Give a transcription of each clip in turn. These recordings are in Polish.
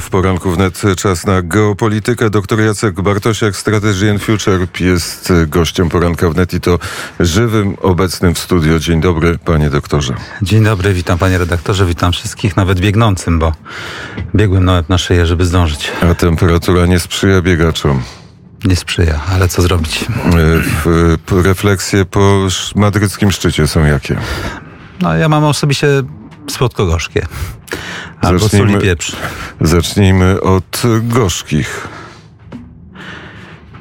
W poranku wnet czas na geopolitykę. Doktor Jacek Bartosiak, Strategy and Future jest gościem poranka wnet i to żywym, obecnym w studio. Dzień dobry, panie doktorze. Dzień dobry, witam panie redaktorze, witam wszystkich, nawet biegnącym, bo biegłem na łeb na szyję, żeby zdążyć. A temperatura nie sprzyja biegaczom. Nie sprzyja, ale co zrobić? E, refleksje po madryckim szczycie są jakie? No ja mam osobiście słodko-gorzkie. Albo zacznijmy, sól i pieprz. Zacznijmy od gorzkich.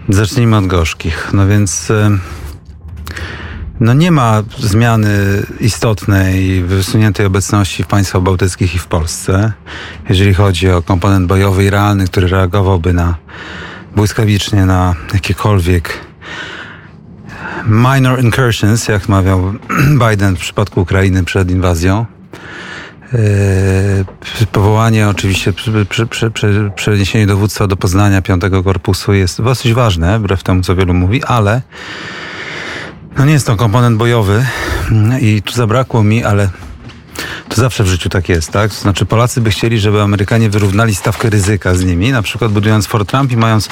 Zacznijmy od gorzkich. No więc no nie ma zmiany istotnej wysuniętej obecności w państwach bałtyckich i w Polsce, jeżeli chodzi o komponent bojowy i realny, który reagowałby na błyskawicznie na jakiekolwiek minor incursions, jak mawiał Biden w przypadku Ukrainy przed inwazją. Yy, powołanie oczywiście przy, przy, przy, dowództwa do Poznania Piątego Korpusu jest dosyć ważne, wbrew temu co wielu mówi, ale no nie jest to komponent bojowy i tu zabrakło mi, ale to zawsze w życiu tak jest, tak? To znaczy Polacy by chcieli, żeby Amerykanie wyrównali stawkę ryzyka z nimi, na przykład budując Fort Trump i mając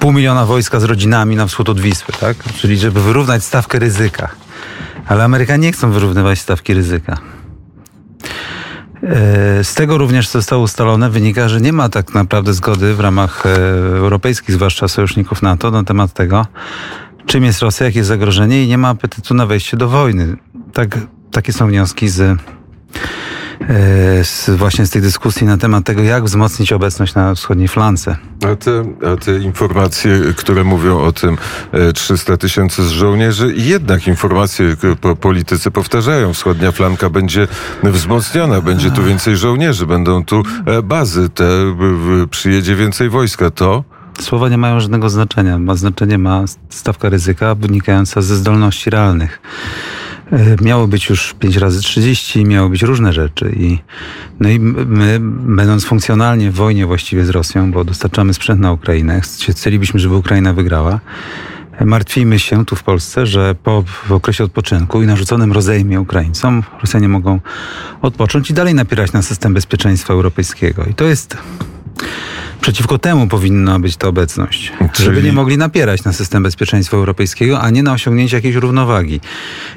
pół miliona wojska z rodzinami na wschód od Wisły, tak? Czyli żeby wyrównać stawkę ryzyka. Ale Amerykanie nie chcą wyrównywać stawki ryzyka. E, z tego również, co zostało ustalone, wynika, że nie ma tak naprawdę zgody w ramach e, europejskich, zwłaszcza sojuszników NATO, na temat tego, czym jest Rosja, jakie jest zagrożenie i nie ma apetytu na wejście do wojny. Tak, takie są wnioski z z, właśnie z tej dyskusji na temat tego, jak wzmocnić obecność na wschodniej flance. A te, a te informacje, które mówią o tym 300 e, tysięcy żołnierzy, jednak informacje po politycy powtarzają, wschodnia flanka będzie wzmocniona, będzie tu więcej żołnierzy, będą tu e, bazy, te, przyjedzie więcej wojska. To Słowa nie mają żadnego znaczenia. Ma znaczenie ma stawka ryzyka wynikająca ze zdolności realnych. E, miało być już 5 razy 30, miało być różne rzeczy. I, no i my, będąc funkcjonalnie w wojnie właściwie z Rosją, bo dostarczamy sprzęt na Ukrainę, chcielibyśmy, żeby Ukraina wygrała, martwimy się tu w Polsce, że po w okresie odpoczynku i narzuconym rozejmie Ukraińcom Rosjanie mogą odpocząć i dalej napierać na system bezpieczeństwa europejskiego. I to jest Przeciwko temu powinna być ta obecność. Czyli... Żeby nie mogli napierać na system bezpieczeństwa europejskiego, a nie na osiągnięcie jakiejś równowagi.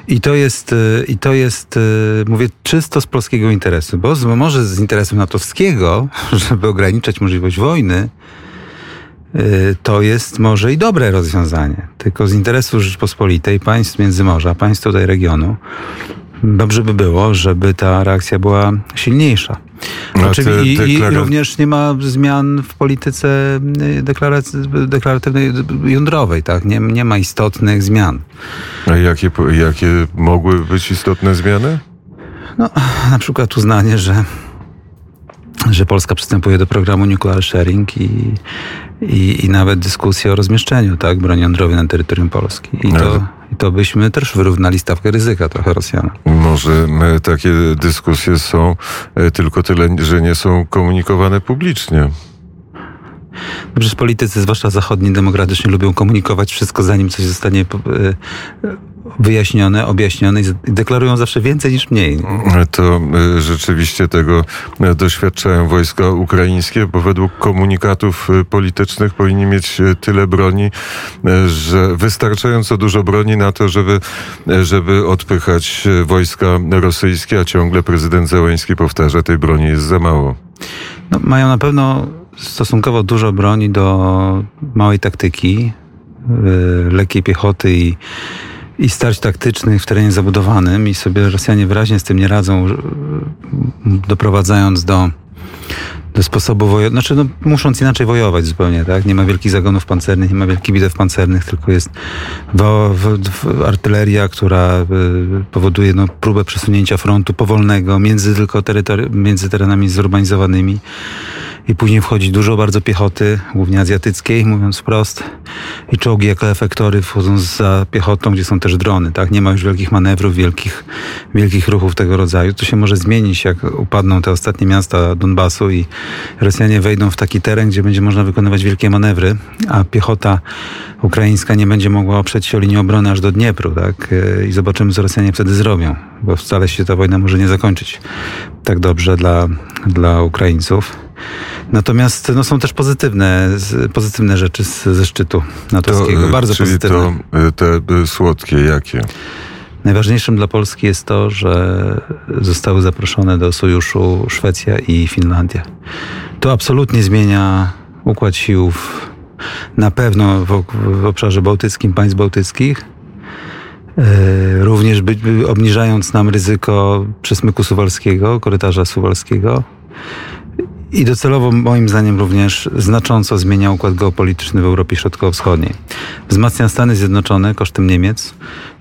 I to jest, y, i to jest y, mówię, czysto z polskiego interesu, bo z, może z interesu natowskiego, żeby ograniczać możliwość wojny, y, to jest może i dobre rozwiązanie. Tylko z interesu Rzeczpospolitej, państw Międzymorza, państw tutaj regionu, dobrze by było, żeby ta reakcja była silniejsza. Znaczy, ty, i, i, również nie ma zmian w polityce y, deklaratywnej jądrowej, tak? Nie, nie ma istotnych zmian. A jakie, jakie mogły być istotne zmiany? No, na przykład uznanie, że że Polska przystępuje do programu Nuclear Sharing i, i, i nawet dyskusję o rozmieszczeniu tak, broni jądrowej na terytorium Polski. I to, i to byśmy też wyrównali stawkę ryzyka trochę Rosjanom. Może takie dyskusje są e, tylko tyle, że nie są komunikowane publicznie. No przecież politycy, zwłaszcza zachodni, demokratycznie lubią komunikować wszystko, zanim coś zostanie e, wyjaśnione, objaśnione i deklarują zawsze więcej niż mniej. To e, rzeczywiście tego e, doświadczają wojska ukraińskie, bo według komunikatów politycznych powinni mieć tyle broni, że wystarczająco dużo broni na to, żeby, żeby odpychać wojska rosyjskie, a ciągle prezydent Zełęński powtarza, tej broni jest za mało. No, mają na pewno stosunkowo dużo broni do małej taktyki, y, lekkiej piechoty i, i starć taktycznych w terenie zabudowanym i sobie Rosjanie wyraźnie z tym nie radzą, doprowadzając do, do sposobu wojowania. Znaczy, no, musząc inaczej wojować zupełnie, tak? Nie ma wielkich zagonów pancernych, nie ma wielkich bitew pancernych, tylko jest wo, wo, artyleria, która y, powoduje no, próbę przesunięcia frontu powolnego między tylko między terenami zurbanizowanymi i później wchodzi dużo bardzo piechoty, głównie azjatyckiej, mówiąc wprost, i czołgi jako efektory wchodzą za piechotą, gdzie są też drony, tak? Nie ma już wielkich manewrów, wielkich, wielkich ruchów tego rodzaju. To się może zmienić, jak upadną te ostatnie miasta Donbasu i Rosjanie wejdą w taki teren, gdzie będzie można wykonywać wielkie manewry, a piechota ukraińska nie będzie mogła oprzeć się o linię obrony aż do Dniepru, tak? I zobaczymy, co Rosjanie wtedy zrobią, bo wcale się ta wojna może nie zakończyć tak dobrze dla, dla Ukraińców. Natomiast no, są też pozytywne, pozytywne rzeczy z, ze szczytu natowskiego, to, bardzo czyli pozytywne. to te słodkie, jakie? Najważniejszym dla Polski jest to, że zostały zaproszone do sojuszu Szwecja i Finlandia. To absolutnie zmienia układ sił w, na pewno w, w obszarze bałtyckim, państw bałtyckich. E, również by, obniżając nam ryzyko przesmyku suwalskiego, korytarza suwalskiego. I docelowo, moim zdaniem, również znacząco zmienia układ geopolityczny w Europie Środkowo-Wschodniej. Wzmacnia Stany Zjednoczone kosztem Niemiec,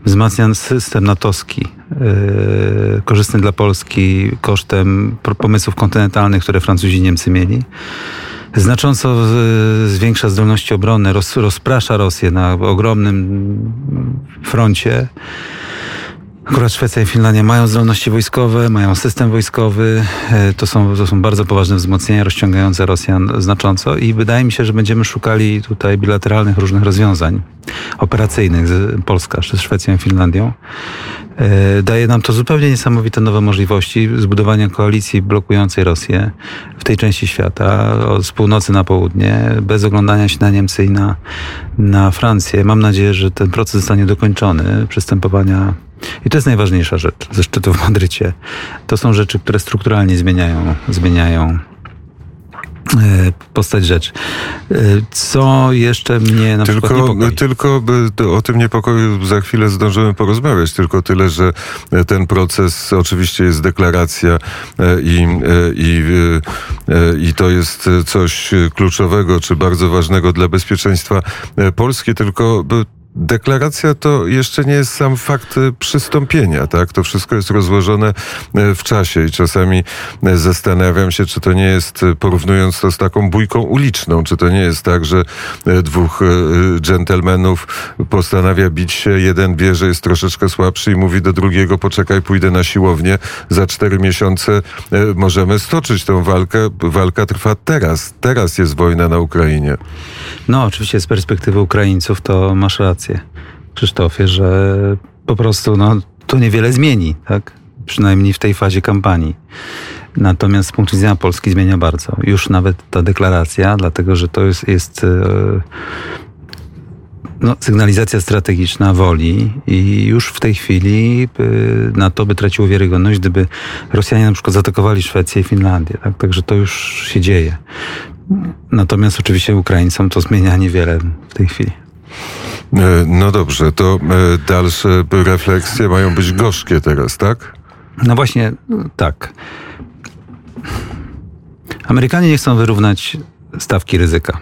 wzmacnia system natowski, yy, korzystny dla Polski kosztem pomysłów kontynentalnych, które Francuzi i Niemcy mieli. Znacząco zwiększa zdolności obrony, roz, rozprasza Rosję na ogromnym froncie. Akurat Szwecja i Finlandia mają zdolności wojskowe, mają system wojskowy. E, to są, to są bardzo poważne wzmocnienia, rozciągające Rosjan znacząco i wydaje mi się, że będziemy szukali tutaj bilateralnych różnych rozwiązań operacyjnych z Polska z Szwecją i Finlandią. E, daje nam to zupełnie niesamowite nowe możliwości zbudowania koalicji blokującej Rosję w tej części świata, z północy na południe, bez oglądania się na Niemcy i na, na Francję. Mam nadzieję, że ten proces zostanie dokończony, przystępowania i to jest najważniejsza rzecz ze szczytu w Madrycie. To są rzeczy, które strukturalnie zmieniają, zmieniają e, postać rzeczy. E, co jeszcze mnie na tylko, przykład niepokoi? Tylko o tym niepokoju za chwilę zdążymy porozmawiać, tylko tyle, że ten proces oczywiście jest deklaracja e, i, i, i to jest coś kluczowego czy bardzo ważnego dla bezpieczeństwa Polski, tylko Deklaracja to jeszcze nie jest sam fakt e, przystąpienia, tak? To wszystko jest rozłożone e, w czasie i czasami e, zastanawiam się, czy to nie jest, porównując to z taką bójką uliczną, czy to nie jest tak, że dwóch dżentelmenów postanawia bić się, jeden wie, że jest troszeczkę słabszy i mówi do drugiego, poczekaj, pójdę na siłownię, za cztery miesiące możemy stoczyć tą walkę. Walka trwa teraz. Teraz jest wojna na Ukrainie. No, oczywiście z perspektywy Ukraińców to masz rację rację, Krzysztofie, że po prostu no, to niewiele zmieni, tak? Przynajmniej w tej fazie kampanii. Natomiast z punktu widzenia Polski zmienia bardzo. Już nawet ta deklaracja, dlatego że to jest, jest e, no, sygnalizacja strategiczna woli i już w tej chwili e, na to by traciło wiarygodność, gdyby Rosjanie na przykład zaatakowali Szwecję i Finlandię. Tak? Także to już się dzieje. Natomiast oczywiście Ukraińcom to zmienia niewiele w tej chwili. E, no dobrze, to e, dalsze refleksje mają być gorzkie teraz, tak? No właśnie, tak. Amerykanie nie chcą wyrównać stawki ryzyka.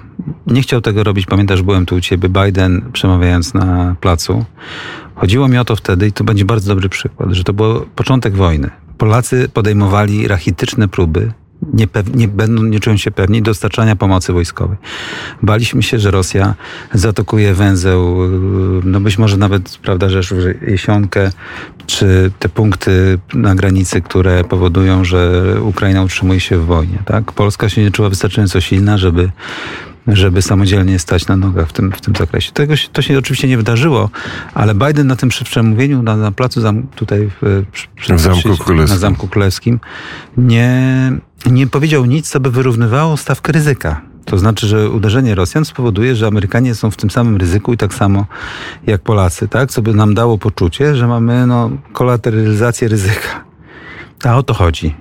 Nie chciał tego robić, pamiętasz, byłem tu u ciebie, Biden przemawiając na placu. Chodziło mi o to wtedy, i to będzie bardzo dobry przykład, że to był początek wojny. Polacy podejmowali rachityczne próby nie, nie, będą, nie czują się pewni dostarczania pomocy wojskowej. Baliśmy się, że Rosja zaatakuje węzeł, no być może nawet, prawda, że Jesionkę, czy te punkty na granicy, które powodują, że Ukraina utrzymuje się w wojnie. Tak? Polska się nie czuła wystarczająco silna, żeby żeby samodzielnie stać na nogach w tym, w tym zakresie. Tego się, to się oczywiście nie wydarzyło, ale Biden na tym przemówieniu na, na placu zam, tutaj w, przy, w Zamku Królewskim. na Zamku Królewskim nie, nie powiedział nic, co by wyrównywało stawkę ryzyka. To znaczy, że uderzenie Rosjan spowoduje, że Amerykanie są w tym samym ryzyku i tak samo jak Polacy, tak? Co by nam dało poczucie, że mamy no, kolateralizację ryzyka. A o to chodzi.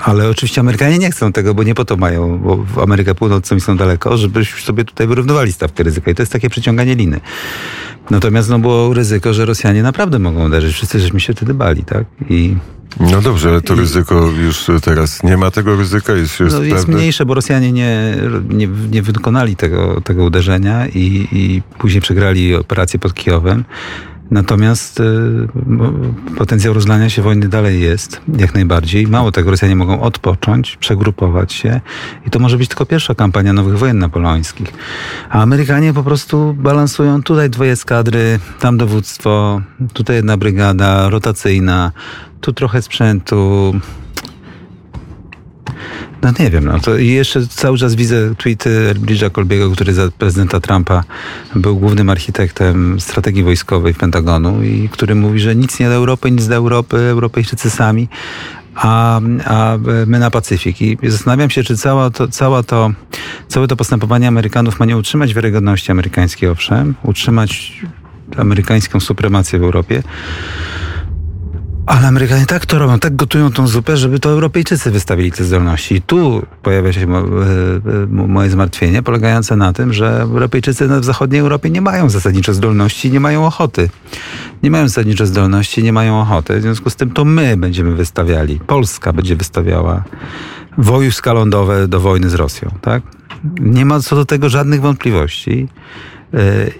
Ale oczywiście Amerykanie nie chcą tego, bo nie po to mają, bo w Amerykę Północną są daleko, żebyśmy sobie tutaj wyrównywali stawkę ryzyka. I to jest takie przeciąganie liny. Natomiast no, było ryzyko, że Rosjanie naprawdę mogą uderzyć. Wszyscy żeśmy się wtedy bali, tak? I no dobrze, ale to ryzyko już teraz nie ma tego ryzyka, jest, jest, no, jest mniejsze, bo Rosjanie nie, nie, nie wykonali tego, tego uderzenia i, i później przegrali operację pod Kijowem. Natomiast y, potencjał rozlania się wojny dalej jest, jak najbardziej. Mało tego, Rosjanie mogą odpocząć, przegrupować się i to może być tylko pierwsza kampania nowych wojen napoleońskich. A Amerykanie po prostu balansują tutaj dwie eskadry, tam dowództwo, tutaj jedna brygada rotacyjna, tu trochę sprzętu, no nie wiem, no to jeszcze cały czas widzę tweety Bridge'a Colbiego, który za prezydenta Trumpa był głównym architektem strategii wojskowej w Pentagonu i który mówi, że nic nie do Europy, nic do Europy, Europejczycy sami. a, a my na Pacyfik. I zastanawiam się, czy cała to, cała to, całe to postępowanie Amerykanów ma nie utrzymać wiarygodności amerykańskiej, owszem, utrzymać amerykańską supremację w Europie, ale Amerykanie tak to robią, tak gotują tą zupę, żeby to Europejczycy wystawili te zdolności. I tu pojawia się mo, moje zmartwienie, polegające na tym, że Europejczycy w zachodniej Europie nie mają zasadniczo zdolności, nie mają ochoty. Nie mają zasadniczo zdolności, nie mają ochoty. W związku z tym to my będziemy wystawiali, Polska będzie wystawiała wojska lądowe do wojny z Rosją, tak? Nie ma co do tego żadnych wątpliwości.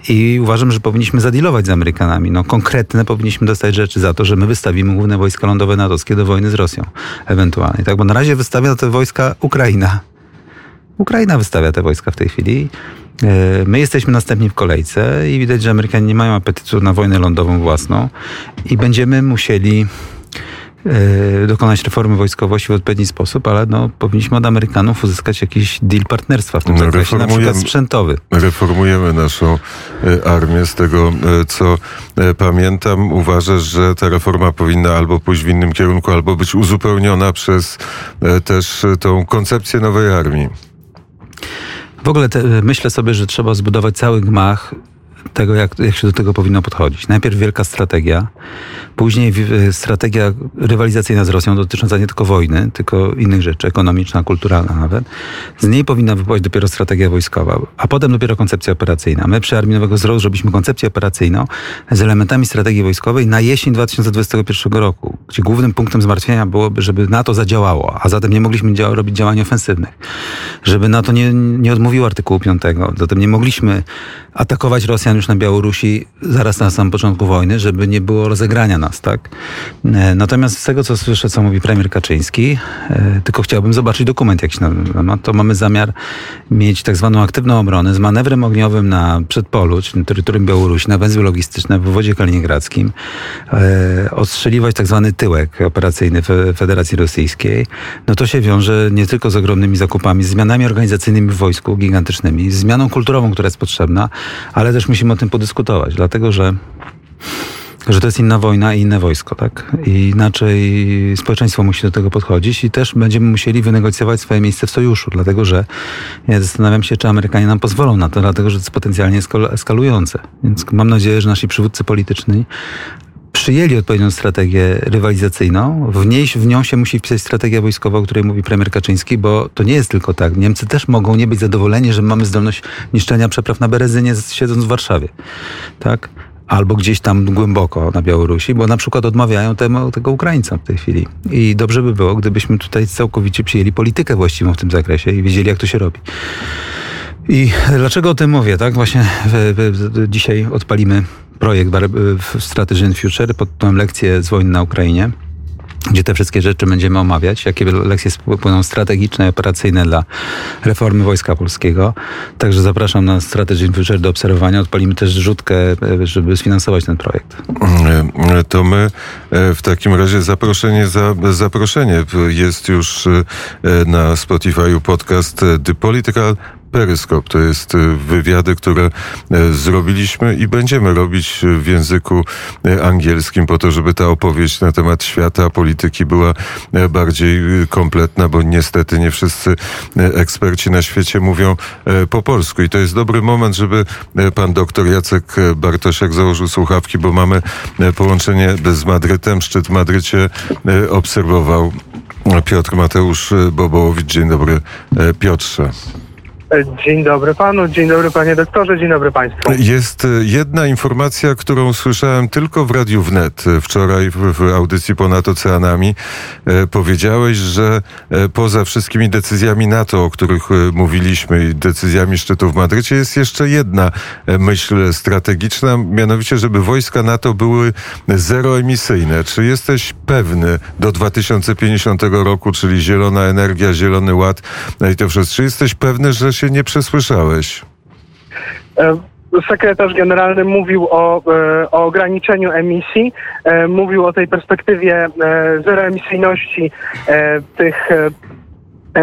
I uważam, że powinniśmy zadilować z Amerykanami. No, konkretne powinniśmy dostać rzeczy za to, że my wystawimy główne wojska lądowe natowskie do wojny z Rosją ewentualnie. Tak, bo na razie wystawia te wojska Ukraina. Ukraina wystawia te wojska w tej chwili. My jesteśmy następni w kolejce i widać, że Amerykanie nie mają apetytu na wojnę lądową własną i będziemy musieli E, dokonać reformy wojskowości w odpowiedni sposób, ale no, powinniśmy od Amerykanów uzyskać jakiś deal partnerstwa w tym no, zakresie, na przykład sprzętowy. Reformujemy naszą e, armię. Z tego, e, co pamiętam, uważasz, że ta reforma powinna albo pójść w innym kierunku, albo być uzupełniona przez też tą koncepcję nowej armii. W ogóle te, myślę sobie, że trzeba zbudować cały gmach tego, jak, jak się do tego powinno podchodzić. Najpierw wielka strategia, później strategia rywalizacyjna z Rosją dotycząca nie tylko wojny, tylko innych rzeczy, ekonomiczna, kulturalna nawet. Z niej powinna wypływać dopiero strategia wojskowa, a potem dopiero koncepcja operacyjna. My przy Armii Nowego Wzrostu zrobiliśmy koncepcję operacyjną z elementami strategii wojskowej na jesień 2021 roku, gdzie głównym punktem zmartwienia byłoby, żeby NATO zadziałało, a zatem nie mogliśmy robić działań ofensywnych. Żeby NATO nie, nie odmówiło artykułu 5, zatem nie mogliśmy atakować Rosjan już na Białorusi zaraz na samym początku wojny, żeby nie było rozegrania nas, tak? E, natomiast z tego, co słyszę, co mówi premier Kaczyński, e, tylko chciałbym zobaczyć dokument jakiś na ten temat, to mamy zamiar mieć tak zwaną aktywną obronę z manewrem ogniowym na przedpolu, czyli na terytorium Białorusi, na węzły logistyczne w wodzie kaliningradzkim, e, ostrzeliwać tak zwany tyłek operacyjny Federacji Rosyjskiej, no to się wiąże nie tylko z ogromnymi zakupami, zmianami organizacyjnymi w wojsku, gigantycznymi, zmianą kulturową, która jest potrzebna, ale też musimy o tym podyskutować, dlatego że że to jest inna wojna i inne wojsko, tak? I inaczej społeczeństwo musi do tego podchodzić i też będziemy musieli wynegocjować swoje miejsce w sojuszu, dlatego że ja zastanawiam się, czy Amerykanie nam pozwolą na to, dlatego że to jest potencjalnie eskalujące. Więc mam nadzieję, że nasi przywódcy polityczni przyjęli odpowiednią strategię rywalizacyjną. W, niej, w nią się musi wpisać strategia wojskowa, o której mówi premier Kaczyński, bo to nie jest tylko tak. Niemcy też mogą nie być zadowoleni, że mamy zdolność niszczenia przepraw na Berezynie siedząc w Warszawie. Tak? albo gdzieś tam głęboko na Białorusi, bo na przykład odmawiają temu, tego Ukraińcom w tej chwili. I dobrze by było, gdybyśmy tutaj całkowicie przyjęli politykę właściwą w tym zakresie i wiedzieli, jak to się robi. I dlaczego o tym mówię, tak? Właśnie dzisiaj odpalimy projekt Strategy and Future pod tą lekcję z wojny na Ukrainie gdzie te wszystkie rzeczy będziemy omawiać, jakie lekcje płyną strategiczne i operacyjne dla reformy Wojska Polskiego. Także zapraszam na Strategy Future do obserwowania. Odpalimy też rzutkę, żeby sfinansować ten projekt. To my e, w takim razie zaproszenie za zaproszenie. Jest już e, na Spotify'u podcast e, The Political Peryskop. To jest y, wywiady, które e, zrobiliśmy i będziemy robić w języku e, angielskim po to, żeby ta opowieść na temat świata, polityki była e, bardziej y, kompletna, bo niestety nie wszyscy eksperci na świecie mówią po polsku. I to jest dobry moment, żeby pan doktor Jacek Bartosiak założył słuchawki, bo mamy połączenie z Madrytem. Szczyt w Madrycie obserwował Piotr Mateusz Bobołowicz. Dzień dobry, Piotrze. Dzień dobry panu, dzień dobry panie doktorze, dzień dobry państwu. Jest e, jedna informacja, którą słyszałem tylko w Radiu Wnet e, wczoraj w, audycji ponad oceanami. E, powiedziałeś, że poza wszystkimi decyzjami NATO, o których mówiliśmy i decyzjami szczytu w Madrycie jest jeszcze jedna myśl strategiczna, mianowicie, żeby wojska NATO były zeroemisyjne. Czy jesteś pewny do 2050 roku, czyli zielona energia, zielony ład no i to wszystko, czy jesteś pewny, że się nie przesłyszałeś. E, sekretarz generalny mówił o, e, o ograniczeniu emisji, e, mówił o tej perspektywie zeroemisyjności tych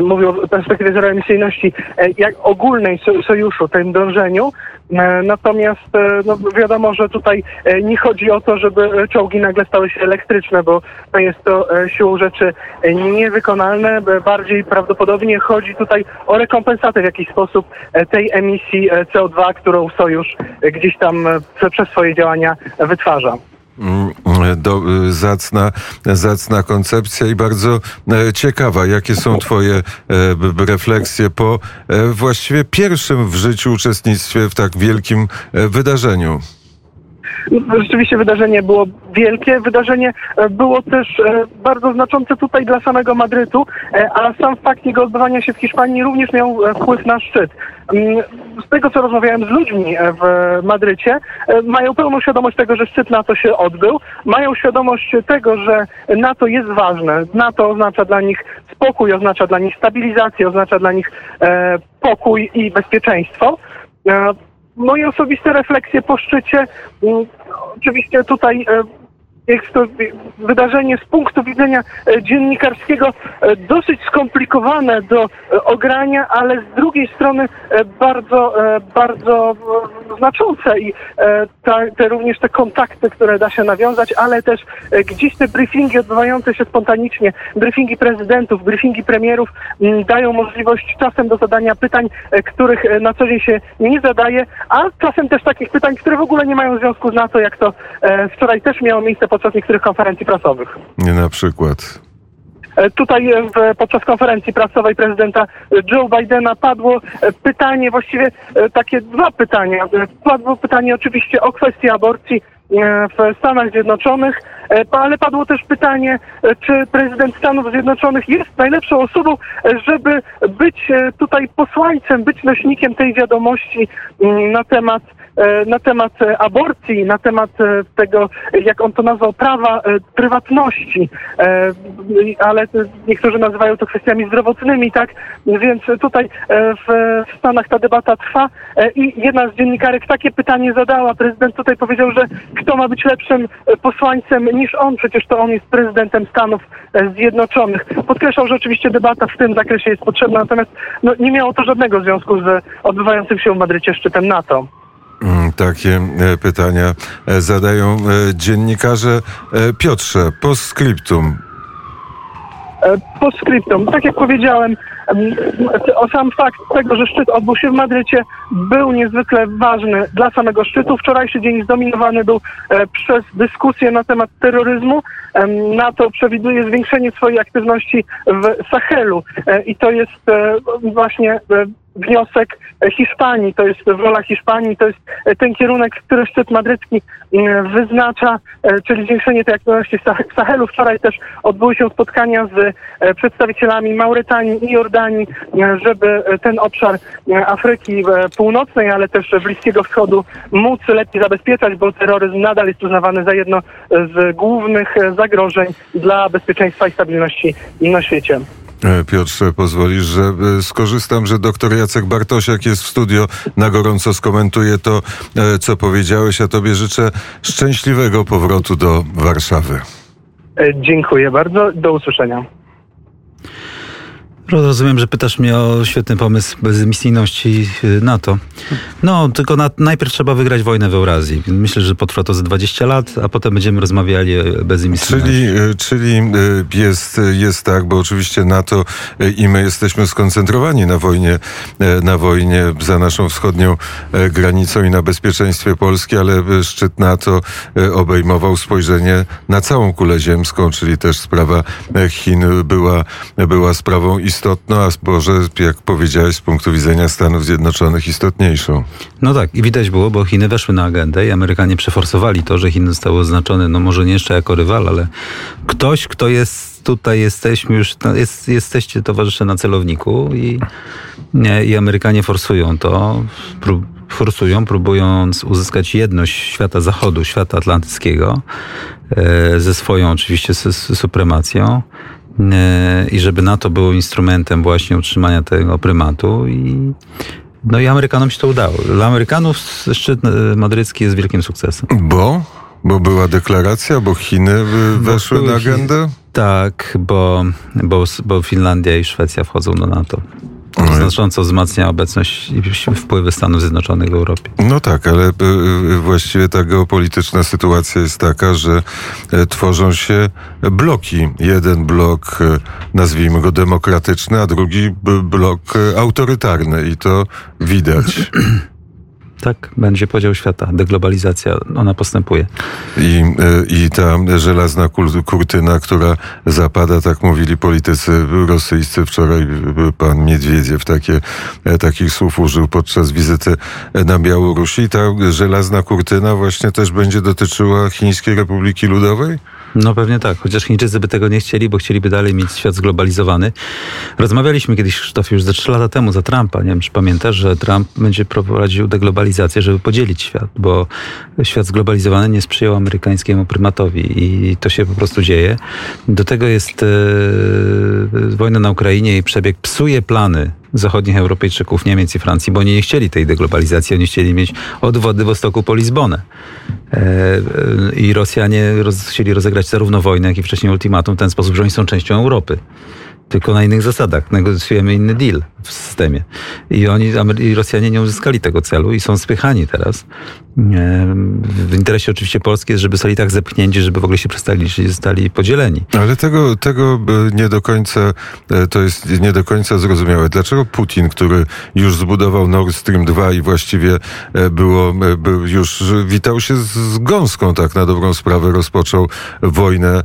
mówił o perspektywie zeroemisyjności, e, jak ogólnej so- sojuszu, tym dążeniu. E, Natomiast e, no, wiadomo, że tutaj e, nie chodzi o to, żeby e, czołgi nagle stały się elektryczne, bo to jest to e, siłą rzeczy e, niewykonalne. Bardziej prawdopodobnie chodzi tutaj o rekompensatę w jakiś sposób e, tej emisji e, CO2, którą sojusz e, gdzieś tam e, prze- przez swoje działania wytwarza. Do, y, zacna, zacna koncepcja i bardzo e, ciekawa. Jakie są Twoje e, refleksje po e, właściwie pierwszym w życiu uczestnictwie w tak wielkim wydarzeniu? Rzeczywiście wydarzenie było wielkie. Wydarzenie e, było też e, bardzo znaczące tutaj dla samego Madrytu, e, a sam fakt jego odbywania się w Hiszpanii również miał wpływ na szczyt. Mm, Z tego, co rozmawiałem z ludźmi w Madrycie, mają pełną świadomość tego, że szczyt NATO się odbył. Mają świadomość tego, że NATO jest ważne. NATO oznacza dla nich spokój, oznacza dla nich stabilizację, oznacza dla nich pokój i bezpieczeństwo. Moje osobiste refleksje po szczycie, mm, oczywiście tutaj e, jest to wydarzenie z punktu widzenia e, dziennikarskiego e, dosyć skomplikowane do e, ogrania, ale z drugiej strony bardzo, bardzo znaczące i ta, te również te kontakty, które da się nawiązać, ale też gdzieś te briefingi odbywające się spontanicznie, briefingi prezydentów, briefingi premierów dają możliwość czasem do zadania pytań, których na co dzień się nie zadaje, a czasem też takich pytań, które w ogóle nie mają związku z NATO, jak to wczoraj też miało miejsce podczas niektórych konferencji prasowych. Nie na przykład. E, Tutaj e, w, podczas konferencji prasowej prezydenta Joe Bidena padło e, pytanie, właściwie e, takie dwa pytania. E, Padło pytanie oczywiście o kwestię aborcji e, w Stanach Zjednoczonych, e, ale padło też pytanie, e, czy prezydent Stanów Zjednoczonych jest najlepszą osobą, e, żeby być e, tutaj posłańcem, być nośnikiem tej wiadomości mm, na temat e, na temat e, aborcji, na temat e, tego, jak on to nazwał, prawa e, prywatności, E, ale e, niektórzy nazywają to kwestiami zdrowotnymi, tak? Więc tutaj e, w, Stanach ta debata trwa e, i jedna z dziennikarek takie pytanie zadała. Prezydent tutaj powiedział, że kto ma być lepszym e, posłańcem niż on, przecież to on jest prezydentem Stanów e, Zjednoczonych. Podkreślał, że oczywiście debata w tym zakresie jest potrzebna, natomiast no, nie miało to żadnego związku z odbywającym się w Madrycie szczytem NATO. Mm, Takie e, pytania e, zadają e, dziennikarze. Piotrze, postscriptum. Postscriptum. Tak jak powiedziałem, em, o sam fakt tego, że szczyt odbył się w Madrycie, był niezwykle ważny dla samego szczytu. Wczorajszy dzień zdominowany był przez dyskusję na temat terroryzmu. NATO przewiduje zwiększenie swojej aktywności w Sahelu i to jest właśnie wniosek Hiszpanii, to jest wola Hiszpanii, to jest ten kierunek, który szczyt madrycki mm, wyznacza, e, czyli zwiększenie tej aktywności w Sah- w Sahelu. Wczoraj też odbyły się spotkania z e, przedstawicielami Mauretanii i Jordanii, e, żeby ten obszar Afryki Północnej, ale też Bliskiego Wschodu móc lepiej zabezpieczać, bo terroryzm nadal jest uznawany za jedno z głównych zagrożeń dla bezpieczeństwa i stabilności na świecie. E, Piotrze, pozwolisz, że e, skorzystam, że doktor Jacek Bartosiak jest w studio, na gorąco skomentuje to, e, co powiedziałeś, a tobie życzę szczęśliwego powrotu do Warszawy. Dziękuję bardzo. Do usłyszenia. Rozumiem, że pytasz mnie o świetny pomysł bezemisyjności y, NATO. No, tylko na, najpierw trzeba wygrać wojnę w Eurazji. Myślę, że potrwa to ze 20 lat, a potem będziemy rozmawiali o bezemisyjności. Czyli, e, czyli e, jest, jest tak, bo oczywiście NATO i my jesteśmy skoncentrowani na wojnie, na wojnie za naszą wschodnią granicą i na bezpieczeństwie Polski, ale szczyt NATO obejmował spojrzenie na całą kulę ziemską, czyli też sprawa Chin była, była sprawą istotną, a może, jak powiedziałeś, z punktu widzenia Stanów Zjednoczonych istotniejszą. No tak, i widać było, bo Chiny weszły na agendę i Amerykanie przeforsowali to, że Chiny zostały oznaczone, no może nie jeszcze jako rywal, ale ktoś, kto jest tutaj, jesteśmy już, no, jest, jesteście towarzysze na celowniku i, nie, i Amerykanie forsują to, prób, forsują, próbując uzyskać jedność świata zachodu, świata atlantyckiego, e, ze swoją oczywiście su- su- supremacją i żeby NATO było instrumentem właśnie utrzymania tego prymatu i no i Amerykanom się to udało. Dla Amerykanów szczyt e, madrycki jest wielkim sukcesem. Bo? Bo była deklaracja, bo Chiny Bo weszły były na agendę? Tak, bo, bo, bo Finlandia i Szwecja wchodzą do NATO. To znacząco wzmacnia obecność i wpływy Stanów Zjednoczonych w Europie. No tak, ale e, e, właściwie ta geopolityczna sytuacja jest taka, że e, tworzą się bloki. Jeden blok, nazwijmy go demokratyczny, a drugi blok autorytarny i to widać. Tak, będzie podział świata, deglobalizacja, ona postępuje. I, e, i ta żelazna kurtyna, która zapada, tak mówili politycy rosyjscy. Wczoraj pan Miedwiediew takie, e, takich słów użył podczas wizyty na Białorusi. Ta żelazna kurtyna właśnie też będzie dotyczyła Chińskiej Republiki Ludowej? No pewnie tak, chociaż Chińczycy by tego nie chcieli, bo chcieliby dalej mieć świat zglobalizowany. Rozmawialiśmy kiedyś, Krzysztof, już ze trzy lata temu za Trumpa. Nie wiem, czy pamiętasz, że Trump będzie prowadził deglobalizację, żeby podzielić świat, bo świat zglobalizowany nie sprzyjał amerykańskiemu prymatowi i to się po prostu dzieje. Do tego jest e, wojna na Ukrainie i przebieg psuje plany zachodnich Europejczyków, Niemiec i Francji, bo oni nie chcieli tej deglobalizacji, oni chcieli mieć od Wostoku po Lizbonę. E, e, I Rosjanie roz, chcieli rozegrać zarówno wojnę, jak i wcześniej ultimatum w ten sposób, że oni są częścią Europy tylko na innych zasadach. Negocjujemy inny deal w systemie. I oni, i Rosjanie nie uzyskali tego celu i są spychani teraz. W interesie oczywiście Polski jest, żeby zostali tak zepchnięci, żeby w ogóle się przestali, czyli zostali podzieleni. Ale tego, tego nie do końca, e, to jest nie do końca zrozumiałe. Dlaczego Putin, który już zbudował Nord Stream 2 i właściwie e, było, e, był już witał się z gąską, tak na dobrą sprawę, rozpoczął wojnę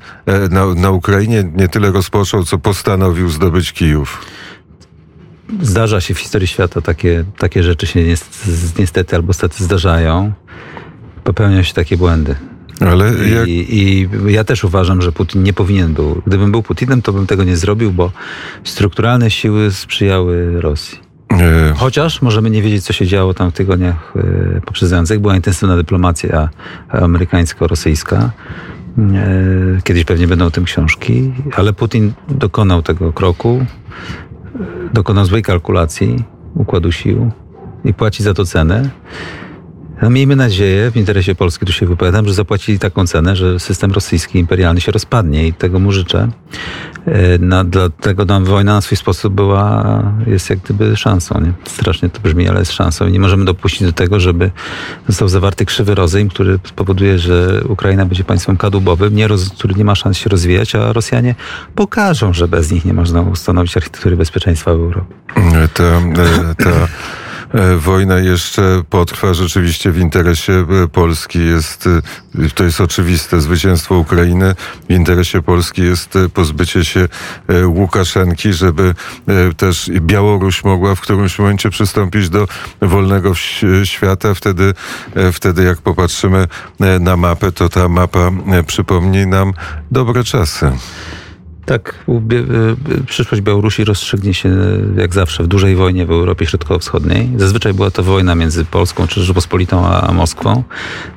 na, na Ukrainie, nie tyle rozpoczął, co postanowił zdobyć Kijów? Zdarza się w historii świata, takie, takie rzeczy się niestety albo stety zdarzają. Popełniają się takie błędy. Ale jak... I, I, ja też uważam, że Putin nie powinien był. Gdybym był Putinem, to bym tego nie zrobił, bo strukturalne siły sprzyjały Rosji. Nie. Chociaż możemy nie wiedzieć, co się działo tam w tygodniach e, poprzedzających. Była intensywna dyplomacja amerykańsko-rosyjska. E, kiedyś pewnie będą o tym książki, ale Putin dokonał tego kroku dokonał złej kalkulacji układu sił i płaci za to cenę. No, miejmy nadzieję, w interesie Polski tu się wypowiadam, że zapłacili taką cenę, że system rosyjski imperialny się rozpadnie i tego mu życzę. Na, dlatego nam wojna na swój sposób była, jest jak gdyby szansą. Nie? Strasznie to brzmi, ale jest szansą i nie możemy dopuścić do tego, żeby został zawarty krzywy rozejm, który spowoduje, że Ukraina będzie państwem kadłubowym, nie roz, który nie ma szans się rozwijać, a Rosjanie pokażą, że bez nich nie można ustanowić architektury bezpieczeństwa w Europie. Ta, e, E, wojna jeszcze potrwa rzeczywiście w interesie e, Polski. Jest, e, to jest oczywiste. Zwycięstwo Ukrainy w interesie Polski jest pozbycie się Łukaszenki, żeby też Białoruś mogła w którymś momencie przystąpić do wolnego świata. Wtedy, wtedy jak popatrzymy na mapę, to ta mapa przypomni nam dobre czasy. Tak, y, przyszłość Białorusi rozstrzygnie się jak zawsze w dużej wojnie w Europie Środkowo-Wschodniej. Zazwyczaj była to wojna między Polską czy Rzeczpospolitą a Moskwą.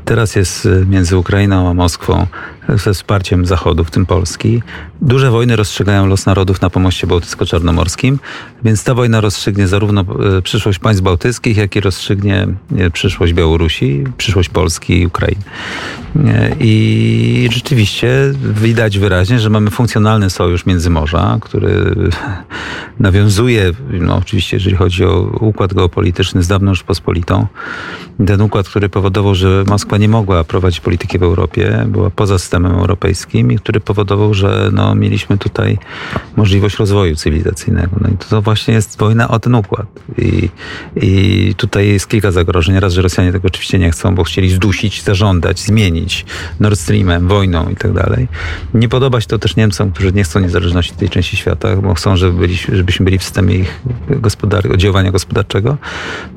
Teraz jest między Ukrainą a Moskwą ze wsparciem Zachodu, w tym Polski. Duże wojny rozstrzygają los narodów na pomoście bałtycko-czarnomorskim, więc ta wojna rozstrzygnie zarówno e, przyszłość państw bałtyckich, jak i rozstrzygnie e, przyszłość Białorusi, przyszłość Polski i Ukrainy. E, I rzeczywiście widać wyraźnie, że mamy funkcjonalny sojusz Międzymorza, który nawiązuje, no oczywiście jeżeli chodzi o układ geopolityczny z dawną Rzeczpospolitą, ten układ, który powodował, że Moskwa nie mogła prowadzić polityki w Europie, była poza systemem europejskim i który powodował, że no, mieliśmy tutaj możliwość rozwoju cywilizacyjnego. No i to, właśnie jest wojna o ten układ. I, I tutaj jest kilka zagrożeń. Raz, że Rosjanie tego oczywiście nie chcą, bo chcieli zdusić, zażądać, zmienić Nord Streamem, wojną i tak dalej. Nie podoba się to też Niemcom, którzy nie chcą niezależności tej części świata, bo chcą, żeby byli, żebyśmy byli w systemie ich gospodar- oddziaływania gospodarczego.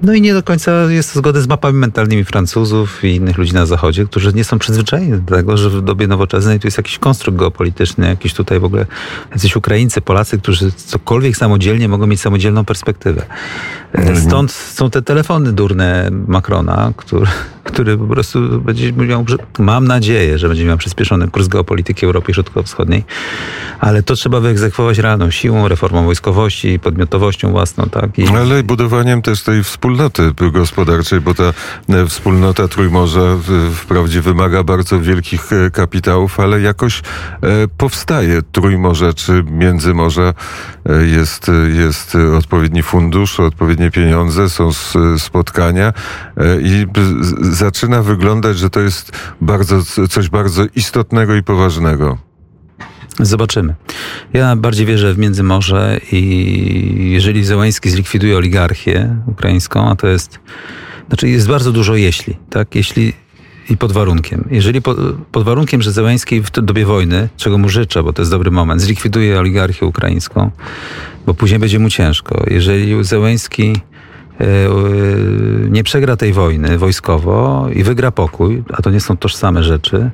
No i nie do końca jest zgody z mapami mentalnymi Francuzów i innych ludzi na Zachodzie, którzy nie są przyzwyczajeni do tego, że w dobie nowoczesnej tu jest jakiś konstrukt geopolityczny, jakiś tutaj w ogóle jacyś Ukraińcy, Polacy, którzy cokolwiek samodzielnie mogą mieć samodzielną perspektywę. E, stąd są te telefony durne Macrona, który, który po prostu będzie miał, mam nadzieję, że będzie miał przyspieszony kurs geopolityki Europy Środkowo-Wschodniej, ale to trzeba wyegzekwować realną siłą, reformą wojskowości, podmiotowością własną, tak? I... Ale budowaniem też tej wspólnoty gospodarczej, bo ta e, wspólnota Trójmorza wprawdzie wymaga bardzo wielkich e, kapitałów, ale jakoś e, powstaje Trójmorze czy Międzymorze. Jest, jest odpowiedni fundusz, odpowiednie pieniądze, są spotkania i zaczyna wyglądać, że to jest bardzo, coś bardzo istotnego i poważnego. Zobaczymy. Ja bardziej wierzę w Międzymorze i jeżeli Zełański zlikwiduje oligarchię ukraińską, a to jest, znaczy jest bardzo dużo jeśli, tak? Jeśli i pod warunkiem. Jeżeli po, pod warunkiem, że Zełański w dobie wojny, czego mu życzę, bo to jest dobry moment, zlikwiduje oligarchię ukraińską, bo później będzie mu ciężko. Jeżeli Zełański E, nie przegra tej wojny wojskowo i wygra pokój, a to nie są tożsame rzeczy,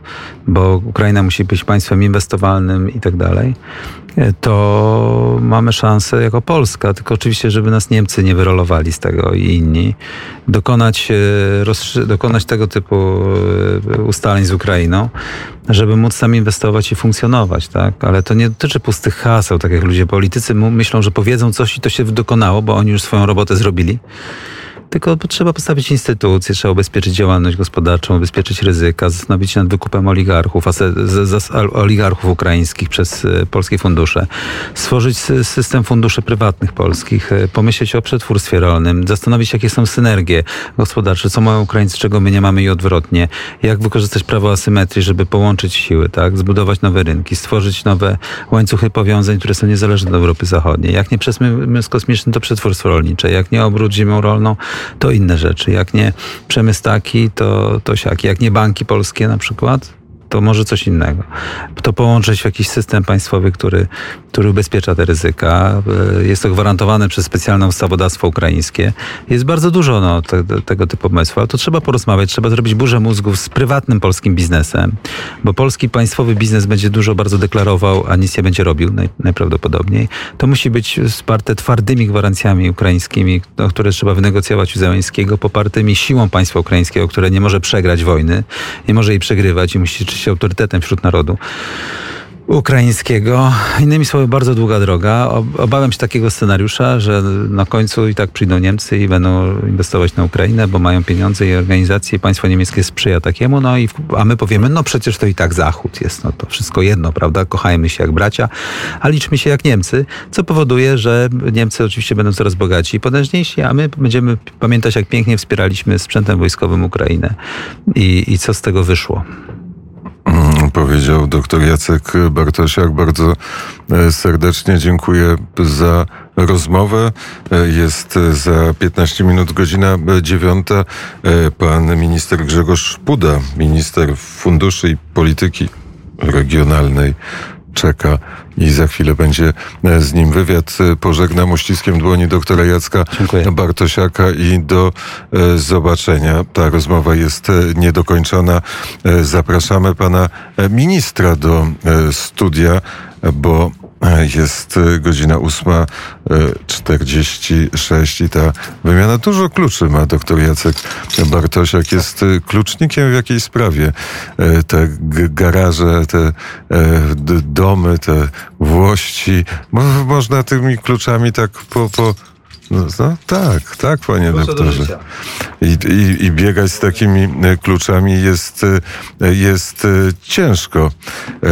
bo Ukraina musi być państwem inwestowalnym i tak dalej, e, to mamy szansę jako Polska, tylko oczywiście, żeby nas Niemcy nie wyrolowali z tego i inni, dokonać, e, dokonać tego typu ustaleń z Ukrainą, żeby móc tam inwestować i funkcjonować, tak? Ale to nie dotyczy pustych haseł, tak jak ludzie politycy myślą, że powiedzą coś i to się dokonało, bo oni już swoją robotę zrobili tylko trzeba postawić instytucje, trzeba ubezpieczyć działalność gospodarczą, ubezpieczyć ryzyka, zastanowić się nad wykupem oligarchów, oligarchów ukraińskich przez e, polskie fundusze, stworzyć system funduszy prywatnych polskich, e, pomyśleć o przetwórstwie rolnym, zastanowić jakie są synergie gospodarcze, co mają Ukraińcy, czego my nie mamy i odwrotnie, jak wykorzystać prawo asymetrii, żeby połączyć siły, tak, zbudować nowe rynki, stworzyć nowe łańcuchy powiązań, które są niezależne od Europy Zachodniej. Jak nie przemysł kosmiczny, to przetwórstwo rolnicze. Jak nie obrót ziemią rolną, to inne rzeczy. Jak nie przemysł taki, to, to siaki. Jak nie banki polskie na przykład, to może coś innego. To połączyć w jakiś system państwowy, który, który ubezpiecza te ryzyka. E, jest to gwarantowane przez specjalne ustawodawstwo ukraińskie. Jest bardzo dużo no, te, te, tego typu pomysłów, ale to trzeba porozmawiać, trzeba zrobić burzę mózgów z prywatnym polskim biznesem, bo polski państwowy biznes będzie dużo bardzo deklarował, a nic nie będzie robił naj, najprawdopodobniej. To musi być wsparte twardymi gwarancjami ukraińskimi, no, które trzeba wynegocjować u Zeleńskiego, popartymi siłą państwa ukraińskiego, które nie może przegrać wojny, nie może jej przegrywać i musi cieszyć się autorytetem wśród narodu ukraińskiego. Innymi słowy, bardzo długa droga. Obawiam się takiego scenariusza, że na końcu i tak przyjdą Niemcy i będą inwestować na Ukrainę, bo mają pieniądze i organizacje i państwo niemieckie sprzyja takiemu, no i a my powiemy, no przecież to i tak Zachód jest, no to wszystko jedno, prawda? Kochajmy się jak bracia, a liczmy się jak Niemcy, co powoduje, że Niemcy oczywiście będą coraz bogaci i potężniejsi, a my będziemy pamiętać, jak pięknie wspieraliśmy sprzętem wojskowym Ukrainę i, i co z tego wyszło powiedział dr Jacek Bartosiak. Bardzo e, serdecznie dziękuję za rozmowę. E, jest za 15 minut godzina dziewiąta. E, pan minister Grzegorz Puda, minister funduszy i polityki regionalnej czeka i za chwilę będzie e, z nim wywiad. E, pożegnam uściskiem dłoni doktora Jacka Dziękuję. Bartosiaka i do e, zobaczenia. Ta rozmowa jest niedokończona. Zapraszamy pana ministra do studia, bo jest godzina 8.46 i ta wymiana dużo kluczy ma doktor Jacek Bartosiak. Jest klucznikiem w jakiejś sprawie. Te garaże, te domy, te włości. Można tymi kluczami tak po, po no, no, tak, tak, panie doktorze. I, i, I, biegać z takimi kluczami jest, jest ciężko.